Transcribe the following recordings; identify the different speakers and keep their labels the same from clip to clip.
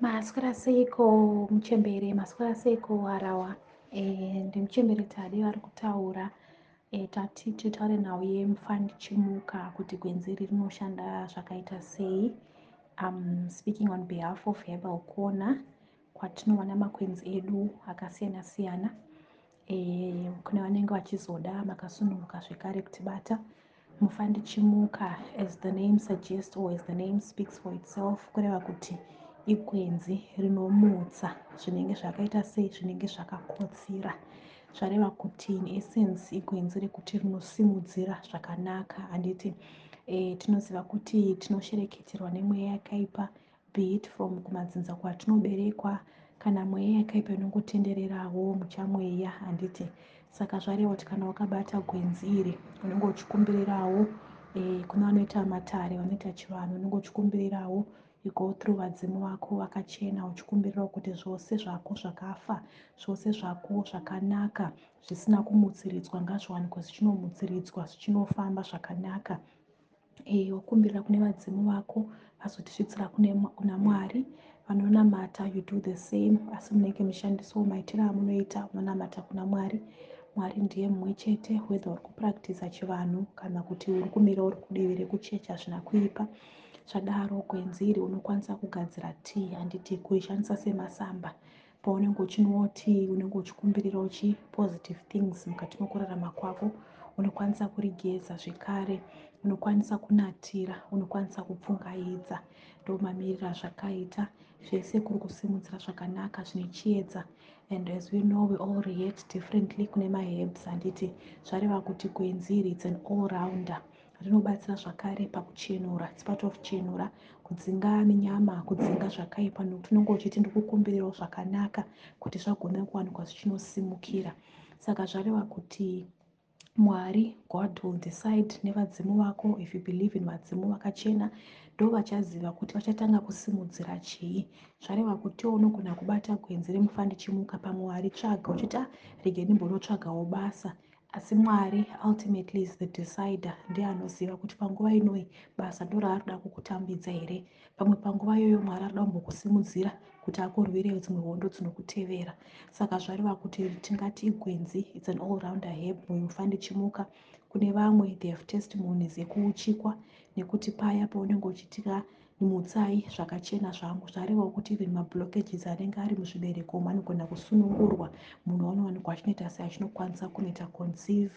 Speaker 1: maswera seiko muchembere maswera seiko harawa e, ndimuchembere tadi vari kutaura e, tati titaure nhau yemufandichimuka kuti gwenzi iri rinoshanda zvakaita sei. Am speaking on behalf of herbal corner kwatinowana makwenzi edu akasiyana siyana. E, kune vanenge vachizoda makasununguka zvekare kutibata. Mufandichimuka as the name suggests or as the name speaks for itself kureva kuti igwenzi rinomutsa zvinenge zvakaita sei zvinenge zvakakotsira. Zvareva kuti in essence igwenzi rekuti rinosimudzira zvakanaka. Handiti e, tinoziva kuti tinoshereketerwa nemweya yakaipa beit from kumadzinza kwatinoberekwa kana mweya yakaipa inongotendererawo muchamweya. Handiti saka zvareva kuti kana wakabata gwenzi iri unenge uchikumbirirawo e, kune vanoita matare vanoita chivanhu unenge uchikumbirirawo you go through vadzimu vako vakachena uchikumbirirawo kuti zvose zvako zvakafa zvose zvako zvakanaka zvisina kumutsiridzwa ngazviwanikwa zvichinomutsiridzwa zvichinofamba zvakanaka wakumbirira kune vadzimu vako vazotisvitsira kuna mwari vanonamata you do the same asi munenge mushandisawo maitiro amunoita munonamata kuna mwari. Mwari ndiye mumwe chete whether uri kupractisa chivanhu kana kuti uri kumira uri kudivi rekuchechi hazvina kuipa zvadaro gwenzi iri unokwanisa kugadzira tii handiti kuishandisa semasamba. Paunenge uchinwawo tii unenge uchikumbirira uchi positive things mukati mekurarama kwako unokwanisa kurigeza zvekare unokwanisa kunatira unokwanisa kupfungaidza ndomamiriro azvakaita zvese kuri kusimudzira zvakanaka zvine chiedza. And as we know we all react differently kune mahebs. Handiti zvareva kuti gwenzi iri its an all rounder rinobatsira zvakare pakuchenura part of chenura kudzinga nenyama kudzinga zvakaipa nokuti unenge uchiti ndikukumbirirawo zvakanaka kuti zvagona kuwanikwa zvichinosimukira. Saka zvareva kuti mwari god will decide nevadzimu vako if you believe in vadzimu vakachena ndo vachaziva kuti vachatanga kusimudzira chii. Zvareva kutiwo unogona kubata gwenzi remufandichimuka pamwe waritsvaga uchiti a rege ndimbonotsvagawo basa asi mwari ultimately is the decider. Ndiye anoziva kuti panguva inoi basa ndo raarida kukutambidza here? Pamwe panguva iyoyo mwari arida kumbokusimudzira kuti akurwirewo dzimwe hondo dzinokutevera. Saka zvareva kuti tingati igwenzi its an all rounder heb mufandichimuka kune vamwe they have testimonies yekuuchikwa nekuti paya paunenge uchitika mutsai zvakachena zvangu zvarevawo kuti even mablokages anenge ari muzvibereko umu anogona kusunungurwa. Munhu anowanikwa achinoita sei achinokwanisa kunoita conceive.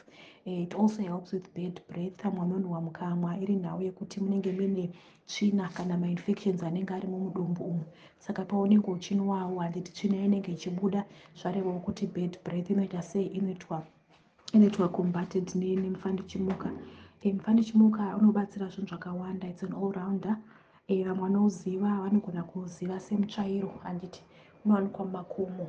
Speaker 1: Uh, it also helps with bed breath. Amwe anonhuhwa mukamwa iri nhau yekuti munenge muine tsvina kana mainfections anenge ari mumudumbu umu. Saka paunenge uchinwawo handiti tsvina inenge ichibuda zvarevawo kuti bed breath inoita sei inoitwa inoitwa combated nemufandichimuka e, mufandichimuka unobatsira zvinhu zvakawanda. Its an all rounder vamwe vanouziva vanogona kuziva semutsvairo. Handiti unowanikwa mumakomo.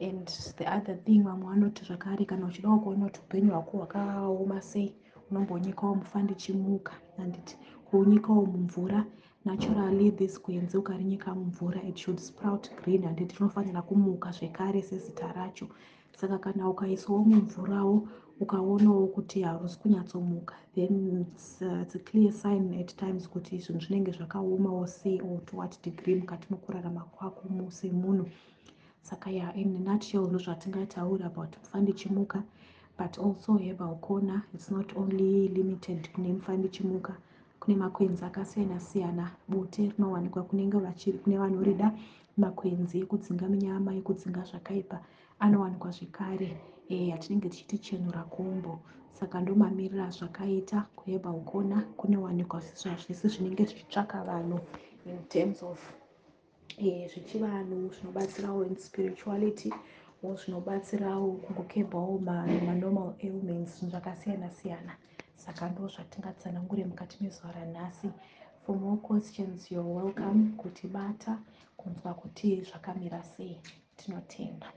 Speaker 1: And the other thing vamwe vanoti zvakare kana uchidawo kuona kuti upenyu hwako hwakaoma sei unombonyikawo mufandichimuka handiti kuunyikawo mumvura naturally this gwenzi ukarinyika mumvura it should sprout green handiti rinofanira kumuka zvekare sezita racho. Saka kana ukaisawo mumvurawo ukaonawo kuti harusi kunyatsomuka then its, uh, its a clear sign at times kuti zvinhu zvinenge zvakaomawo sei or to what degree mukati mekurarama kwako semunhu. Saka ya in nutshell ndo zvatingataura about mufandichimuka but also herbal corner. Its not only limited kune mufandichimuka kune makwenzi akasiyana siyana bote rinowanikwa kunenge kune vanorida makwenzi ekudzinga munyama ekudzinga zvakaipa. Anowanikwa zvekare. Yatinenge tichiti chenura kombo saka ndo mamiriro azvakaita kuherbal corner kunowanikwa zvese zvinenge zvichitsvaka vanhu in terms of zvichivanhu zvinobatsirawo in spirituality o zvinobatsirawo kungokebawo manormal ailments zvinhu zvakasiyana siyana saka ndo zvatingatsanangure mukati mezuva ranhasi. For more questions youare welcome. Kutibata kunzwa kuti zvakamira sei. Tinotenda